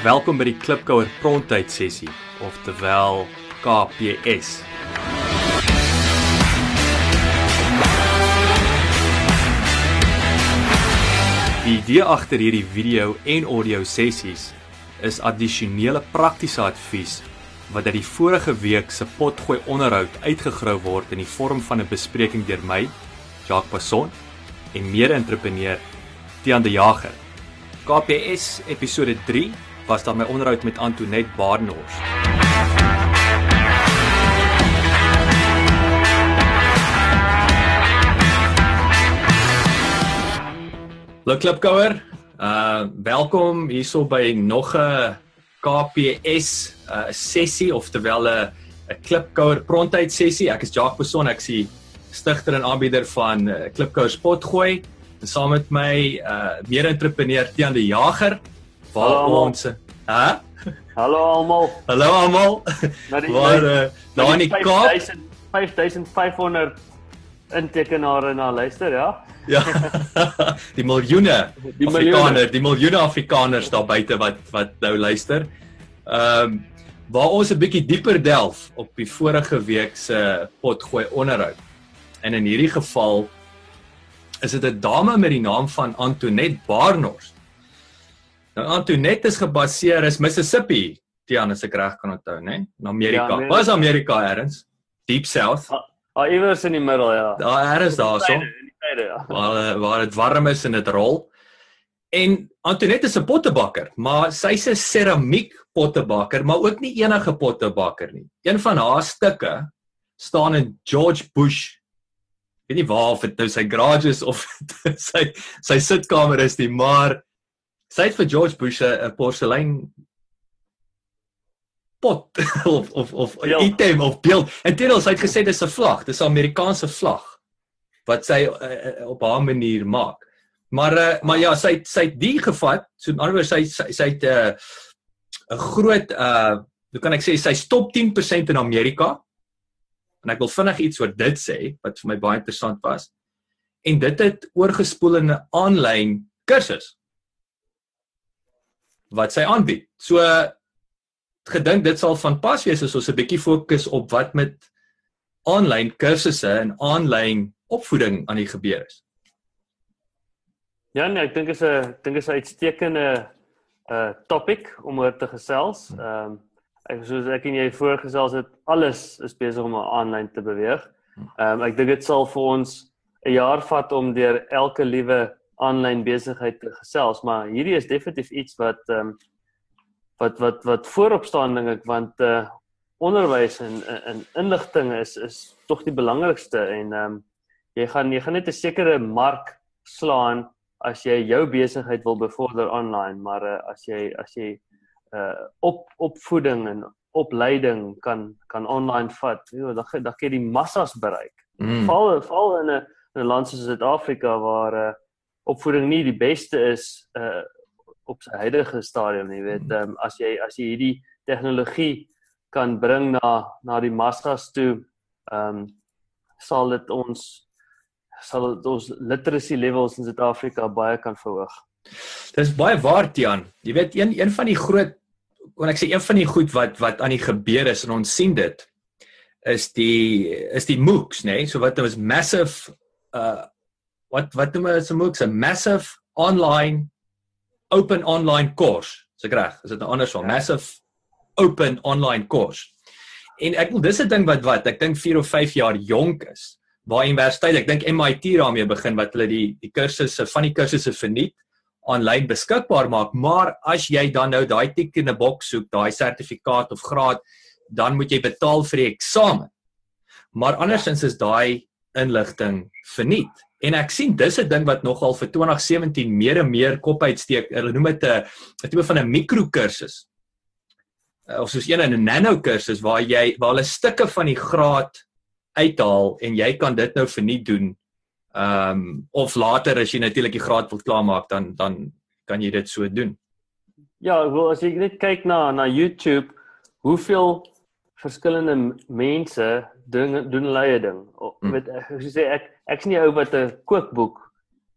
Welkom by die Klipkouer Prontyd sessie, oftewel KPS. Die idee agter hierdie video en audio sessies is addisionele praktiese advies wat uit die vorige week se potgooi onderhoud uitgegrou word in die vorm van 'n bespreking deur my, Jacques Passon, en mede-entrepreneur Tiaan de Jager. KPS episode 3 was dan my onderhoud met Antoinette Badenhorst. Hallo Klipkouer. Uh welkom hierso by nog 'n KPS uh sessie oftewel 'n 'n Klipkouer prontyd sessie. Ek is Jacques Person, ek is die stigter en aanbieder van uh, Klipkouer Spotgooi. En saam met my uh mede-entrepreneur Tiaan de Jager waar Hallo, ons hè? Hallo almal. Hallo almal. Waar uh, daar in die Kaap 5000 5500 intekenare na luister, ja. Ja. die miljoene Die Afrikaners, die miljoene Afrikaners daar buite wat wat nou luister. Ehm um, waar ons 'n bietjie dieper delf op die vorige week se potgooi onderhoud. En in hierdie geval is dit 'n dame met die naam van Antoinette Barnard. Nou Antoinette is gebaseer is Mississippi, Tiaan as ek reg kan onthou, né? In Amerika. Ja, nee. Waar is Amerika eers? Deep South. Ah, iewers in die middel, ja. Daar is daarso. In die tye, ja. waar waar dit warm is en dit rol. En Antoinette is 'n pottebakker, maar sy's 'n seramiek pottebakker, maar ook nie enige pottebakker nie. Een van haar stukke staan in George Bush. Ek weet nie waar of dit nou sy garage is of sy sy sitkamer is nie, maar sy het vir George Bush 'n porselein pot of of of Beeld. item of beeld. Inteendeel sy het gesê dis 'n vlag, dis 'n Amerikaanse vlag wat sy uh, op haar manier maak. Maar uh, maar ja, sy sy het die gevat. So in ander woorde sy sy, sy het 'n uh, 'n groot uh hoe kan ek sê sy stop 10% in Amerika. En ek wil vinnig iets oor dit sê wat vir my baie interessant was. En dit het oorgespoel in 'n aanlyn kursus wat sy aanbied. So gedink dit sal van pas wees as ons 'n bietjie fokus op wat met aanlyn kursusse en aanlyn opvoeding aan die gebeur is. Ja, nee, ek dink is 'n dink is 'n uitstekende uh topic om oor te gesels. Ehm um, ek soos ek en jy voorgesels het, alles is besig om aanlyn te beweeg. Ehm um, ek dink dit sal vir ons 'n jaar vat om deur elke liewe aanlyn besigheid te gesels, maar hierdie is definitief iets wat ehm um, wat wat wat voorop staan dink ek want uh onderwys en en- inligting is is tog die belangrikste en ehm um, jy gaan jy gaan net 'n sekere mark slaan as jy jou besigheid wil bevorder online, maar uh, as jy as jy uh op opvoeding en opleiding kan kan online vat, jo, dan gaan- dan kan jy die massas bereik. Mm. Val val in 'n 'n land soos Suid-Afrika waar uh opvoeding nie die beste is uh op sy huidige stadium, jy weet, um, as jy as jy hierdie tegnologie kan bring na na die massas toe, ehm um, sal dit ons sal dit ons literacy levels in Suid-Afrika baie kan verhoog. Dis baie waar Tian. Jy weet een een van die groot kon ek sê een van die goed wat wat aan die gebeur is en ons sien dit is die is die MOOCs, nê? Nee? So wat was massive uh wat wat noem ons 'n MOOCs? 'n Massive online open online course. Is ek reg? Is dit nou anders van Ja. massive open online course? En ek wil dis 'n ding wat wat ek dink 4 of 5 jaar jonk is. Waar universiteit, ek dink MIT daarmee begin wat hulle die die kursusse van die kursusse verniet aanlyn beskikbaar maak, maar as jy dan nou daai tik in 'n boks soek, daai sertifikaat of graad, dan moet jy betaal vir die eksamen. Maar andersins is daai inligting verniet. En ek sien dis 'n ding wat nogal vir 2017 meer en meer kop uitsteek. Hulle noem dit 'n 'n tipe van 'n mikrokursus. Uh, Of soos een in 'n nano kursus waar jy waar hulle stukke van die graad uithaal en jy kan dit nou verniet doen Ehm um, of later as jy natuurlik die graad wil klaarmaak dan dan kan jy dit so doen. Ja, wil as jy net kyk na na YouTube, hoeveel verskillende mense doen doen hulle eie ding. O, Hmm. Met ek sê ek ek's nie ou wat 'n kookboek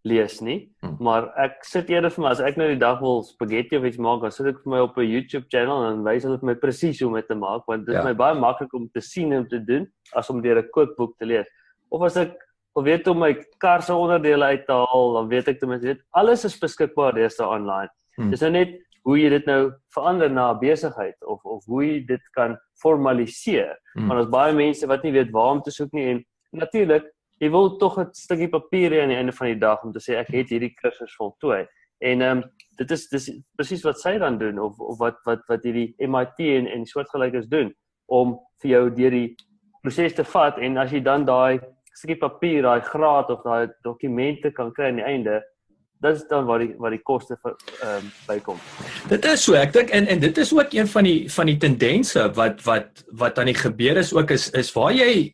lees nie, hmm. maar ek sit eerder vir my as ek nou die dag wil spaghetti of iets maak, dan sit ek vir my op 'n YouTube channel en wys hulle vir my presies hoe om dit te maak want dit ja. is my baie maklik om te sien en te doen as om deur 'n kookboek te lees. Of as ek wil weet hoe my kar se onderdele uit te haal, dan weet ek ten minste dit alles is beskikbaar deesdae online. Hmm. Dis nou net hoe jy dit nou verander na 'n besigheid of of hoe jy dit kan formaliseer. Hmm. Want daar's baie mense wat nie weet waar om te soek nie en natuurlik jy wil tog 'n stukkie papier hê aan die einde van die dag om te sê ek het hierdie kursus voltooi. En ehm um, dit is dis presies wat sy dan doen of of wat wat wat hierdie MIT en en soortgelykes doen om vir jou deur die proses te vat en as jy dan daai stukkie papier, daai graad of daai dokumente kan kry aan die einde, dit is dan waar die waar die koste vir ehm um, bykom. Dit is so, ek dink en en dit is ook een van die van die tendense wat wat wat aan die gebeur is ook is is waar jy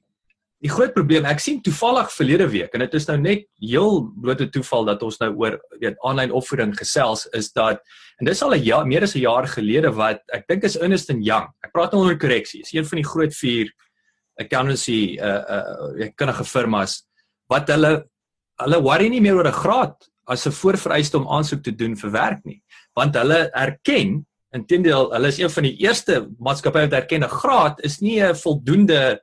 Die groot probleem, ek sien toevallig verlede week en dit is nou net heel blote toeval dat ons nou oor weet aanlyn opvoeding gesels is dat en dis al 'n jaar meer as 'n jaar gelede wat ek dink is Ernst & Young. Ek praat nou onder korreksie. Is een van die groot 4 accountancy uh uh kundige firmas wat hulle hulle worry nie meer oor 'n graad as 'n voorvereiste om aansoek te doen vir werk nie, want hulle erken intendeel hulle is een van die eerste maatskappye wat erken 'n graad is nie 'n voldoende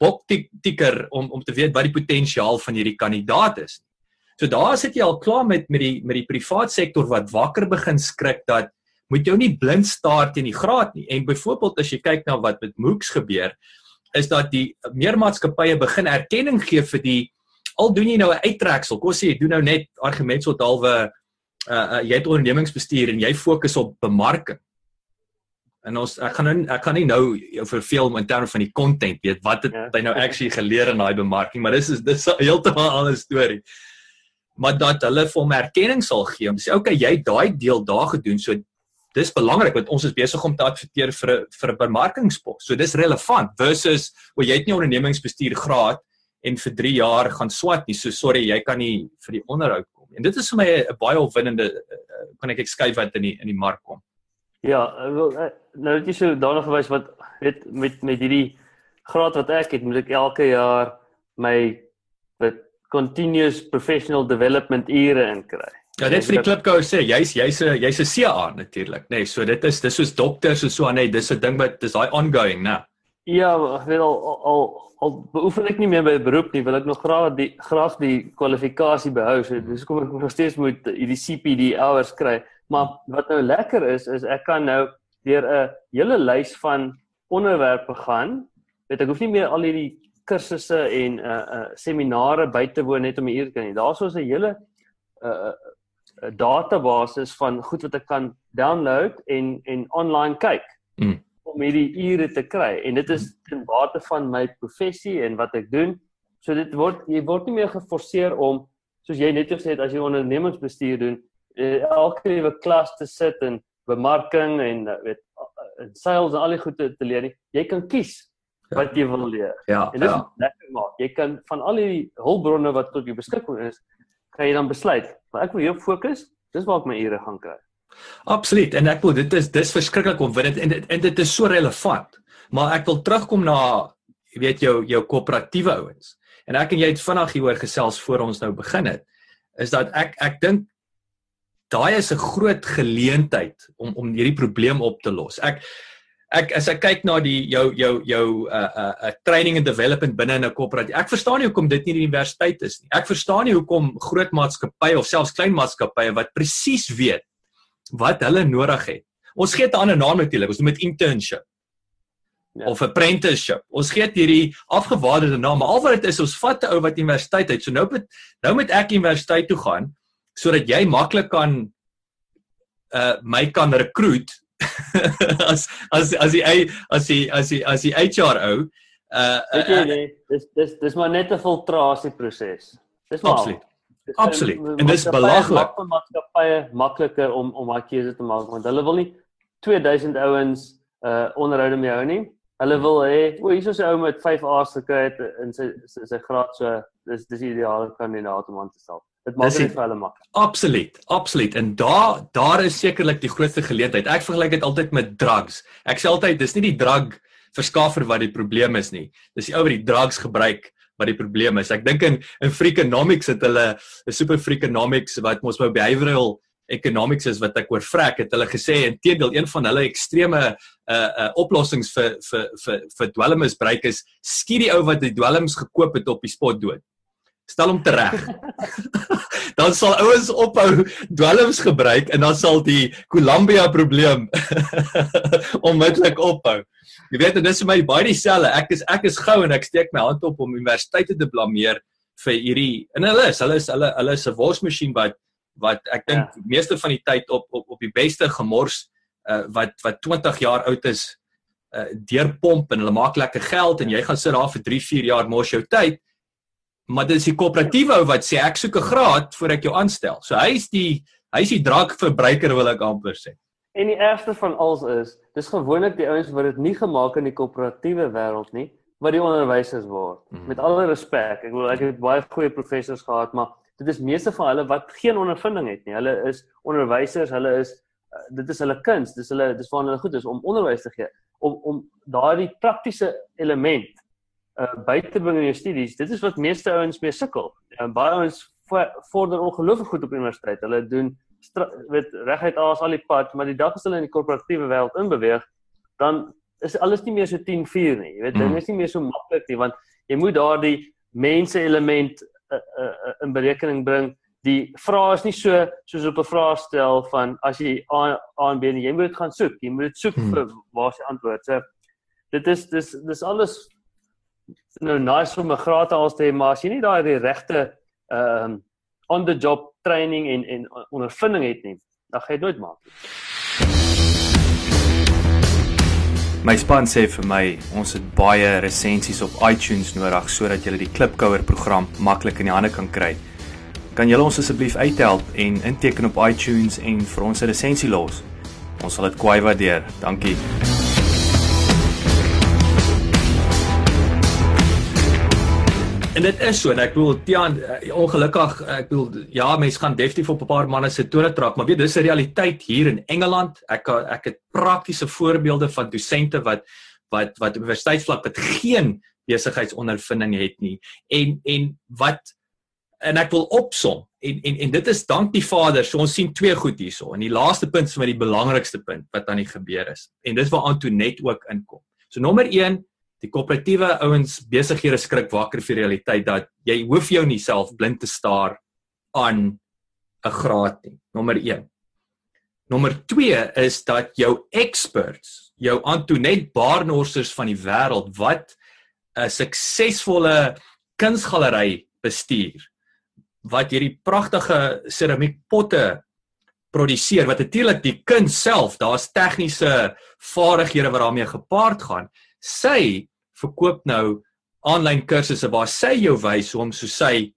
boktikker om om te weet wat die potensiaal van hierdie kandidaat is. So daar sit jy al klaar met met die met die privaat sektor wat wakker begin skrik dat moet jou nie blind staar teen die graad nie. En byvoorbeeld as jy kyk na wat met MOOCs gebeur, is dat die meer maatskappye begin erkenning gee vir die al doen jy nou 'n uittreksel. Kom sê jy doen nou net argumentsel dalwe uh, uh jy het ondernemingsbestuur en jy fokus op bemarking. En ons ek gaan nou ek kan nie nou jou verveel in terme van die content weet wat het ja. hy nou actually geleer in daai bemarking, maar dis is dis heeltemal 'n ander storie. Maar dat hulle vir hom erkenning sal gee om sê okay, jy daai deel daar gedoen, so dis belangrik want ons is besig om te adverteer vir 'n vir 'n bemarkingspos. So dis relevant versus o, jy het nie ondernemingsbestuur graad en vir 3 jaar gaan swat nie. So sorry, jy kan nie vir die onderhoud kom. En dit is vir my 'n baie opwindende kan ek ekskuif wat in die in die mark kom. Ja, wel nou net so daarna verwys wat weet met met hierdie graad wat ek het, moet ek elke jaar my wat continuous professional development ure inkry. Ja, dit vir die klipkou sê, jy's jy's 'n jy's 'n CA natuurlik, nê. Nee, so dit is dis soos dokters en so aan, nee, dis 'n ding wat dis daai ongoing, né? Ja, ek weet al al al beoefen ek nie meer by beroep nie, wil ek nog graag die graag die kwalifikasie behou. So dis kom ek nog steeds moet hierdie CPD hours kry. Maar wat nou lekker is is ek kan nou deur 'n hele lys van onderwerpe gaan. Weet ek hoef nie meer al hierdie kursusse en uh uh seminare by te woon net om hier te kan nie. Daar's so 'n hele uh 'n database van goed wat ek kan download en en online kyk. Mm. om hierdie ure te kry en dit is ten bate van my professie en wat ek doen. So dit word jy word nie meer geforseer om soos jy net gesê het as jy ondernemingsbestuur doen, uh, elke liewe klas te sit en bemarking en uh, weet en sales en al die goed te, leer. Jy kan kies wat jy wil leer. Ja, en dit ja. lekker maak. Jy kan van al die hulpbronne wat tot jou beskikking is, kan jy dan besluit, maar ek wil hier fokus, dis waar ek my ure gaan kry. Absoluut. En ek wil dit is dis verskriklik om weet en dit en dit is so relevant. Maar ek wil terugkom na jy weet jou jou koöperatiewe ouens. En ek en jy het vinnig hieroor gesels voor ons nou begin het. Is dat ek ek dink daai is 'n groot geleentheid om om hierdie probleem op te los. Ek ek as ek kyk na die jou jou jou uh uh, uh training and development binne in 'n koöperatie. Ek verstaan nie hoekom dit nie die universiteit is nie. Ek verstaan nie hoekom groot maatskappye of selfs klein maatskappye wat presies weet wat hulle nodig het. Ons gee 'n ander naam natuurlik. Ons noem dit internship. Ja. of apprenticeship. Ons gee hierdie afgewaarde naam, maar al wat dit is, ons vat 'n ou wat universiteit het. So nou moet nou moet ek universiteit toe gaan sodat jy maklik kan uh my kan rekruut as as as die as die as die as die HR ou uh weet jy nee dis dis dis maar net 'n filtrasie proses dis maar absoluut. Absoluut. en dis belaglik. vir maatskappye makliker om om daai keuse te maak want hulle wil nie 2000 ouens uh onderhoude mee hou nie. Hulle wil hê o hier is 'n ou met 5 A's gekry het in sy sy graad so dis dis ideale kandidaat om aan te stel Dit maak dit vir hulle maklik. Absoluut, absoluut. En daar daar is sekerlik die grootste geleentheid. Ek vergelyk dit altyd met drugs. Ek sê altyd dis nie die drug verskaffer wat die probleem is nie. Dis die ou wat die drugs gebruik wat die probleem is. Ek dink in in Freakonomics het hulle 'n super Freakonomics wat mos by behavioral economics is wat ek oor vrek het hulle gesê inteendeel een van hulle ekstreme uh uh oplossings vir vir vir vir dwelmmisbruik is skiet die ou wat die dwelms gekoop het op die spot dood stel hom tereg. dan sal ouens ophou dwelms gebruik en dan sal die Columbia probleem onmiddellik ophou. Jy weet dit is vir my baie dieselfde. Ek is ek is gou en ek steek my hand op om universiteite te blameer vir hierdie en hulle is hulle is hulle hulle is 'n wasmasjien wat wat ek dink ja. meeste van die tyd op op op die beste gemors uh, wat wat 20 jaar oud is uh, deurpomp en hulle maak lekker geld en jy gaan sit daar vir 3 4 jaar mors jou tyd maar dit is die koöperatiewe ou wat sê ek soek 'n graad voor ek jou aanstel. So hy's die hy's die drankverbruiker wil ek amper sê. En die ergste van alles is, dis gewoonlik die ouens wat dit nie gemaak in die koöperatiewe wêreld nie, wat die onderwysers word. Mm. Met alle respek, ek wil ek het baie goeie professors gehad, maar dit is meeste van hulle wat geen ondervinding het nie. Hulle is onderwysers, hulle is uh, dit is hulle kuns, dis hulle dis waar hulle goed is om onderwys te gee, om om daardie praktiese element uh, by te bring in jou studies. Dit is wat meeste ouens mee sukkel. En baie ouens vorder ongelooflik goed op universiteit. Hulle doen weet reguit aas al die pad, maar die dag as hulle in die korporatiewe wêreld inbeweeg, dan is alles nie meer so 10-4 nie. Jy weet, dit mm. is nie meer so maklik nie want jy moet daardie mense element uh, uh, in berekening bring. Die vrae is nie so soos op 'n vraestel van as jy A en B, jy moet dit gaan soek. Jy moet dit soek hmm. vir waar se antwoord. So dit is dis dis alles nou nice om 'n graad te hê, maar as jy nie daai regte ehm uh, on the job training en en ondervinding het nie, dan gaan jy nooit maak nie. My span sê vir my, ons het baie resensies op iTunes nodig sodat jy die Klipkouer program maklik in die hande kan kry. Kan julle ons asseblief uithelp en inteken op iTunes en vir ons 'n resensie los? Ons sal dit kwai waardeer. Dankie. En dit is so en ek bedoel Tian uh, ongelukkig uh, ek bedoel ja mense gaan definitief op 'n paar manne se tone trap maar weet dis 'n realiteit hier in Engeland. Ek ek het praktiese voorbeelde van dosente wat wat wat universiteitsvlak wat geen besigheidsondervinding het nie. En en wat en ek wil opsom en en en dit is dank die Vader so ons sien twee goed hierso. En die laaste punt is vir my die belangrikste punt wat aan die gebeur is. En dis waar Antoinette ook inkom. So nommer 1 die koöperatiewe ouens besighede skrik wakker vir realiteit dat jy hoef jou nie self blind te staar aan 'n graad nie. Nommer 1. Nommer 2 is dat jou experts, jou Antoinette Barnorsers van die wêreld wat 'n suksesvolle kunsgalery bestuur wat hierdie pragtige keramiekpotte produseer wat natuurlik die kuns self, daar's tegniese vaardighede wat daarmee gepaard gaan sy verkoop nou aanlyn kursusse waar sy jou wys hoe om so sy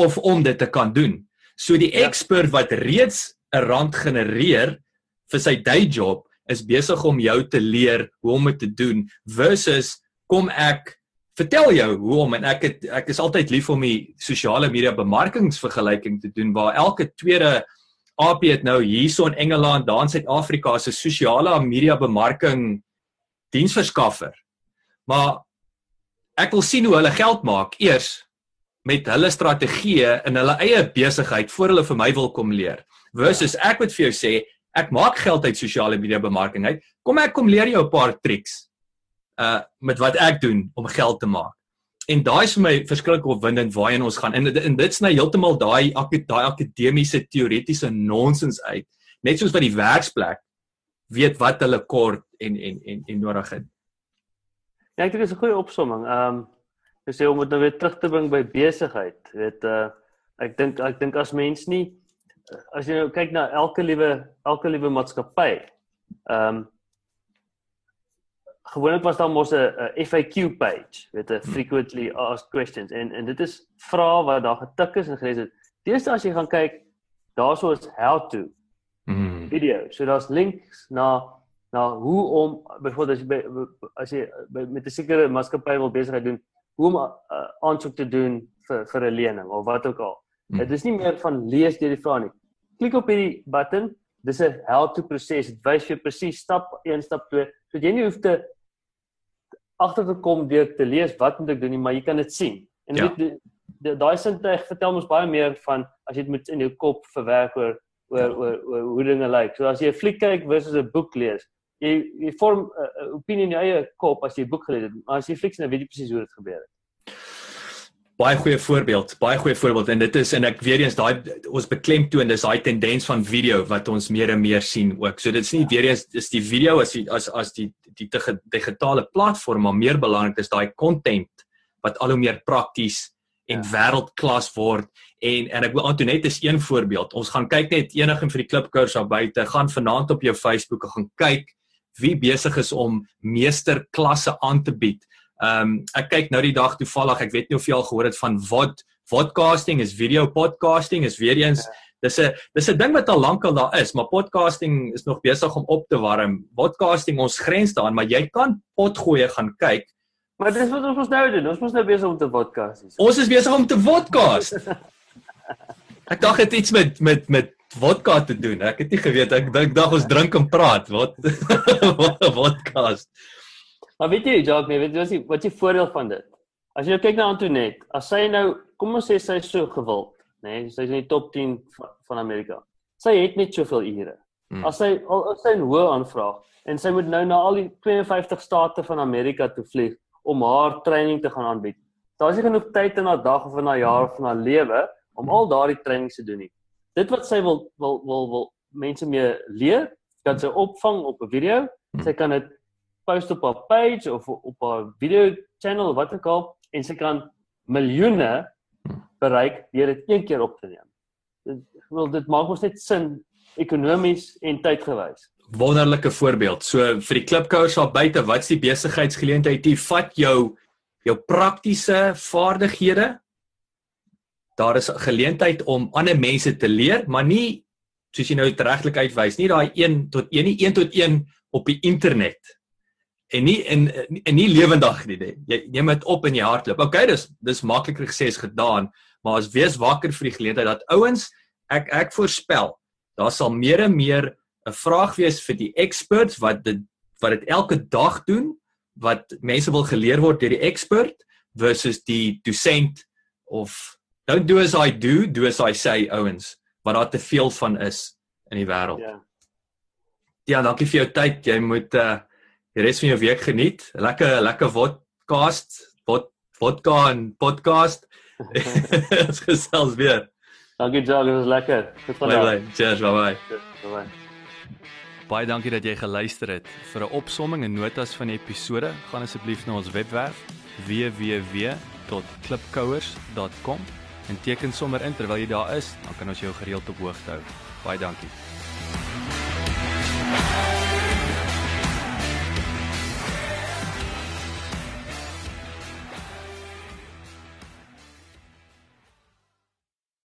of om dit te kan doen. So die ja. expert wat reeds 'n rand genereer vir sy day job is besig om jou te leer hoe om dit te doen versus kom ek vertel jou hoe om en ek het ek is altyd lief om die sosiale media bemarkingsvergelyking te doen waar elke tweede AP het nou hierso in Engeland, daar in Suid-Afrika se sosiale media bemarking diensverskaffer. Maar ek wil sien hoe hulle geld maak eers met hulle strategieë in hulle eie besigheid voor hulle vir my wil kom leer. Versus ek moet vir jou sê, ek maak geld uit sosiale media bemarking uit. Kom ek kom leer jou 'n paar triks uh met wat ek doen om geld te maak. En daai is vir my verskriklik opwindend waarheen ons gaan. En, en dit sny heeltemal daai daai akademiese teoretiese nonsens uit. Net soos wat die werksplek weet wat hulle kort en en en en nodig het. Ja, ek dink dit is 'n goeie opsomming. Ehm um, jy sê om dit nou weer terug te bring by besigheid. Weet uh ek dink ek dink as mens nie as jy nou kyk na elke liewe elke liewe maatskappy. Ehm um, gewoonlik was daar mos 'n FAQ page, weet 'n frequently asked questions en en dit is vrae wat daar getik is en gelees het. Deesdae as jy gaan kyk, daarso is how to mm. video. So daar's links na na hoe om byvoorbeeld as jy by, as jy by, met 'n sekere maatskappy wil besigheid doen, hoe om uh, aansoek te doen vir vir 'n lening of wat ook al. Mm. Dit is nie meer van lees deur die vrae nie. Klik op hierdie button. Dis 'n how to proses. Dit wys jou presies stap 1, stap 2. So jy nie hoef te agter te kom deur te lees wat moet ek doen nie, maar jy kan dit sien. En ja. weet daai sintuig vertel ons baie meer van as jy dit met in jou kop verwerk oor oor ja. oor, oor hoe dinge lyk. So as jy 'n fliek kyk versus 'n boek lees, jy jy vorm 'n uh, opinie in jou eie kop as jy 'n boek gelees het, maar as jy flieks nou weet jy presies hoe dit gebeur het baie goeie voorbeeld, baie goeie voorbeeld en dit is en ek weer eens daai ons beklemtoon dis daai tendens van video wat ons meer en meer sien ook. So dit is nie weer eens is die video as die, as as die die digitale platform maar meer belangrik is daai content wat al hoe meer prakties en ja. wêreldklas word en en ek wil Antoinette is een voorbeeld. Ons gaan kyk net enigins vir die klipkurs daar buite. Gaan vanaand op jou Facebook gaan kyk wie besig is om meesterklasse aan te bied Ehm um, ek kyk nou die dag toevallig, ek weet nie of jy al gehoor het van wat podcasting is, video podcasting is weer eens ja. dis 'n dis 'n ding wat al lank al daar is, maar podcasting is nog besig om op te warm. Podcasting ons grens daaraan, maar jy kan potgoeie gaan kyk. Maar dis wat ons mos nou doen. Ons mos nou besig om te podcast. Ons is besig om te podcast. ek dink dit iets met met met vodka te doen. Ek het nie geweet ek dink dag ons drink en praat. Wat podcast. Maar weet jy, Jacques, nee, weet jy wat is wat is die voordeel van dit? As jy nou kyk na Antoinette, as sy nou, kom ons sê sy is so gewild, nê, nee, sy is in die top 10 van, van Amerika. Sy het net soveel ure. Hmm. As sy al is sy 'n hoë aanvraag en sy moet nou na al die 52 state van Amerika toe vlieg om haar training te gaan aanbied. Daar is nie genoeg tyd in haar dag of in haar jaar of in haar lewe om al daardie trainings te doen nie. Dit wat sy wil wil wil wil mense mee leer, kan sy opvang op 'n video. Sy kan dit post op haar page of op haar video channel of wat ook al en sy kan miljoene bereik deur dit een keer op te neem. Dit wil dit maak ons net sin ekonomies en tydgewys. Wonderlike voorbeeld. So vir die klipkouers daar buite, wat's die besigheidsgeleentheid hier? Vat jou jou praktiese vaardighede. Daar is 'n geleentheid om ander mense te leer, maar nie soos jy nou regtelik uitwys, nie daai 1 tot 1 nie 1 tot 1 op die internet en nie in in nie lewendig nie. Jy neem dit op in jou hartklop. Okay, dis dis makliker gesê as gedaan, maar as wees wakker vir die geleentheid dat ouens ek ek voorspel, daar sal meer en meer 'n vraag wees vir die experts wat dit wat dit elke dag doen, wat mense wil geleer word deur die expert versus die dosent of don't do as I do, do as I say ouens, wat daar te veel van is in die wêreld. Ja. Ja, dankie vir jou tyd. Jy moet uh die res van jou week geniet. Lekker lekker vodcast, vod vodka en podcast. Ons gesels weer. Dankie Jacques, dit was lekker. Tot vandag. Cheers, bye bye. Bye bye. Baie dankie dat jy geluister het. Vir 'n opsomming en notas van die episode, gaan asseblief na ons webwerf www.klipkouers.com en teken sommer in terwyl jy daar is, dan kan ons jou gereeld op hoogte hou. Baie dankie.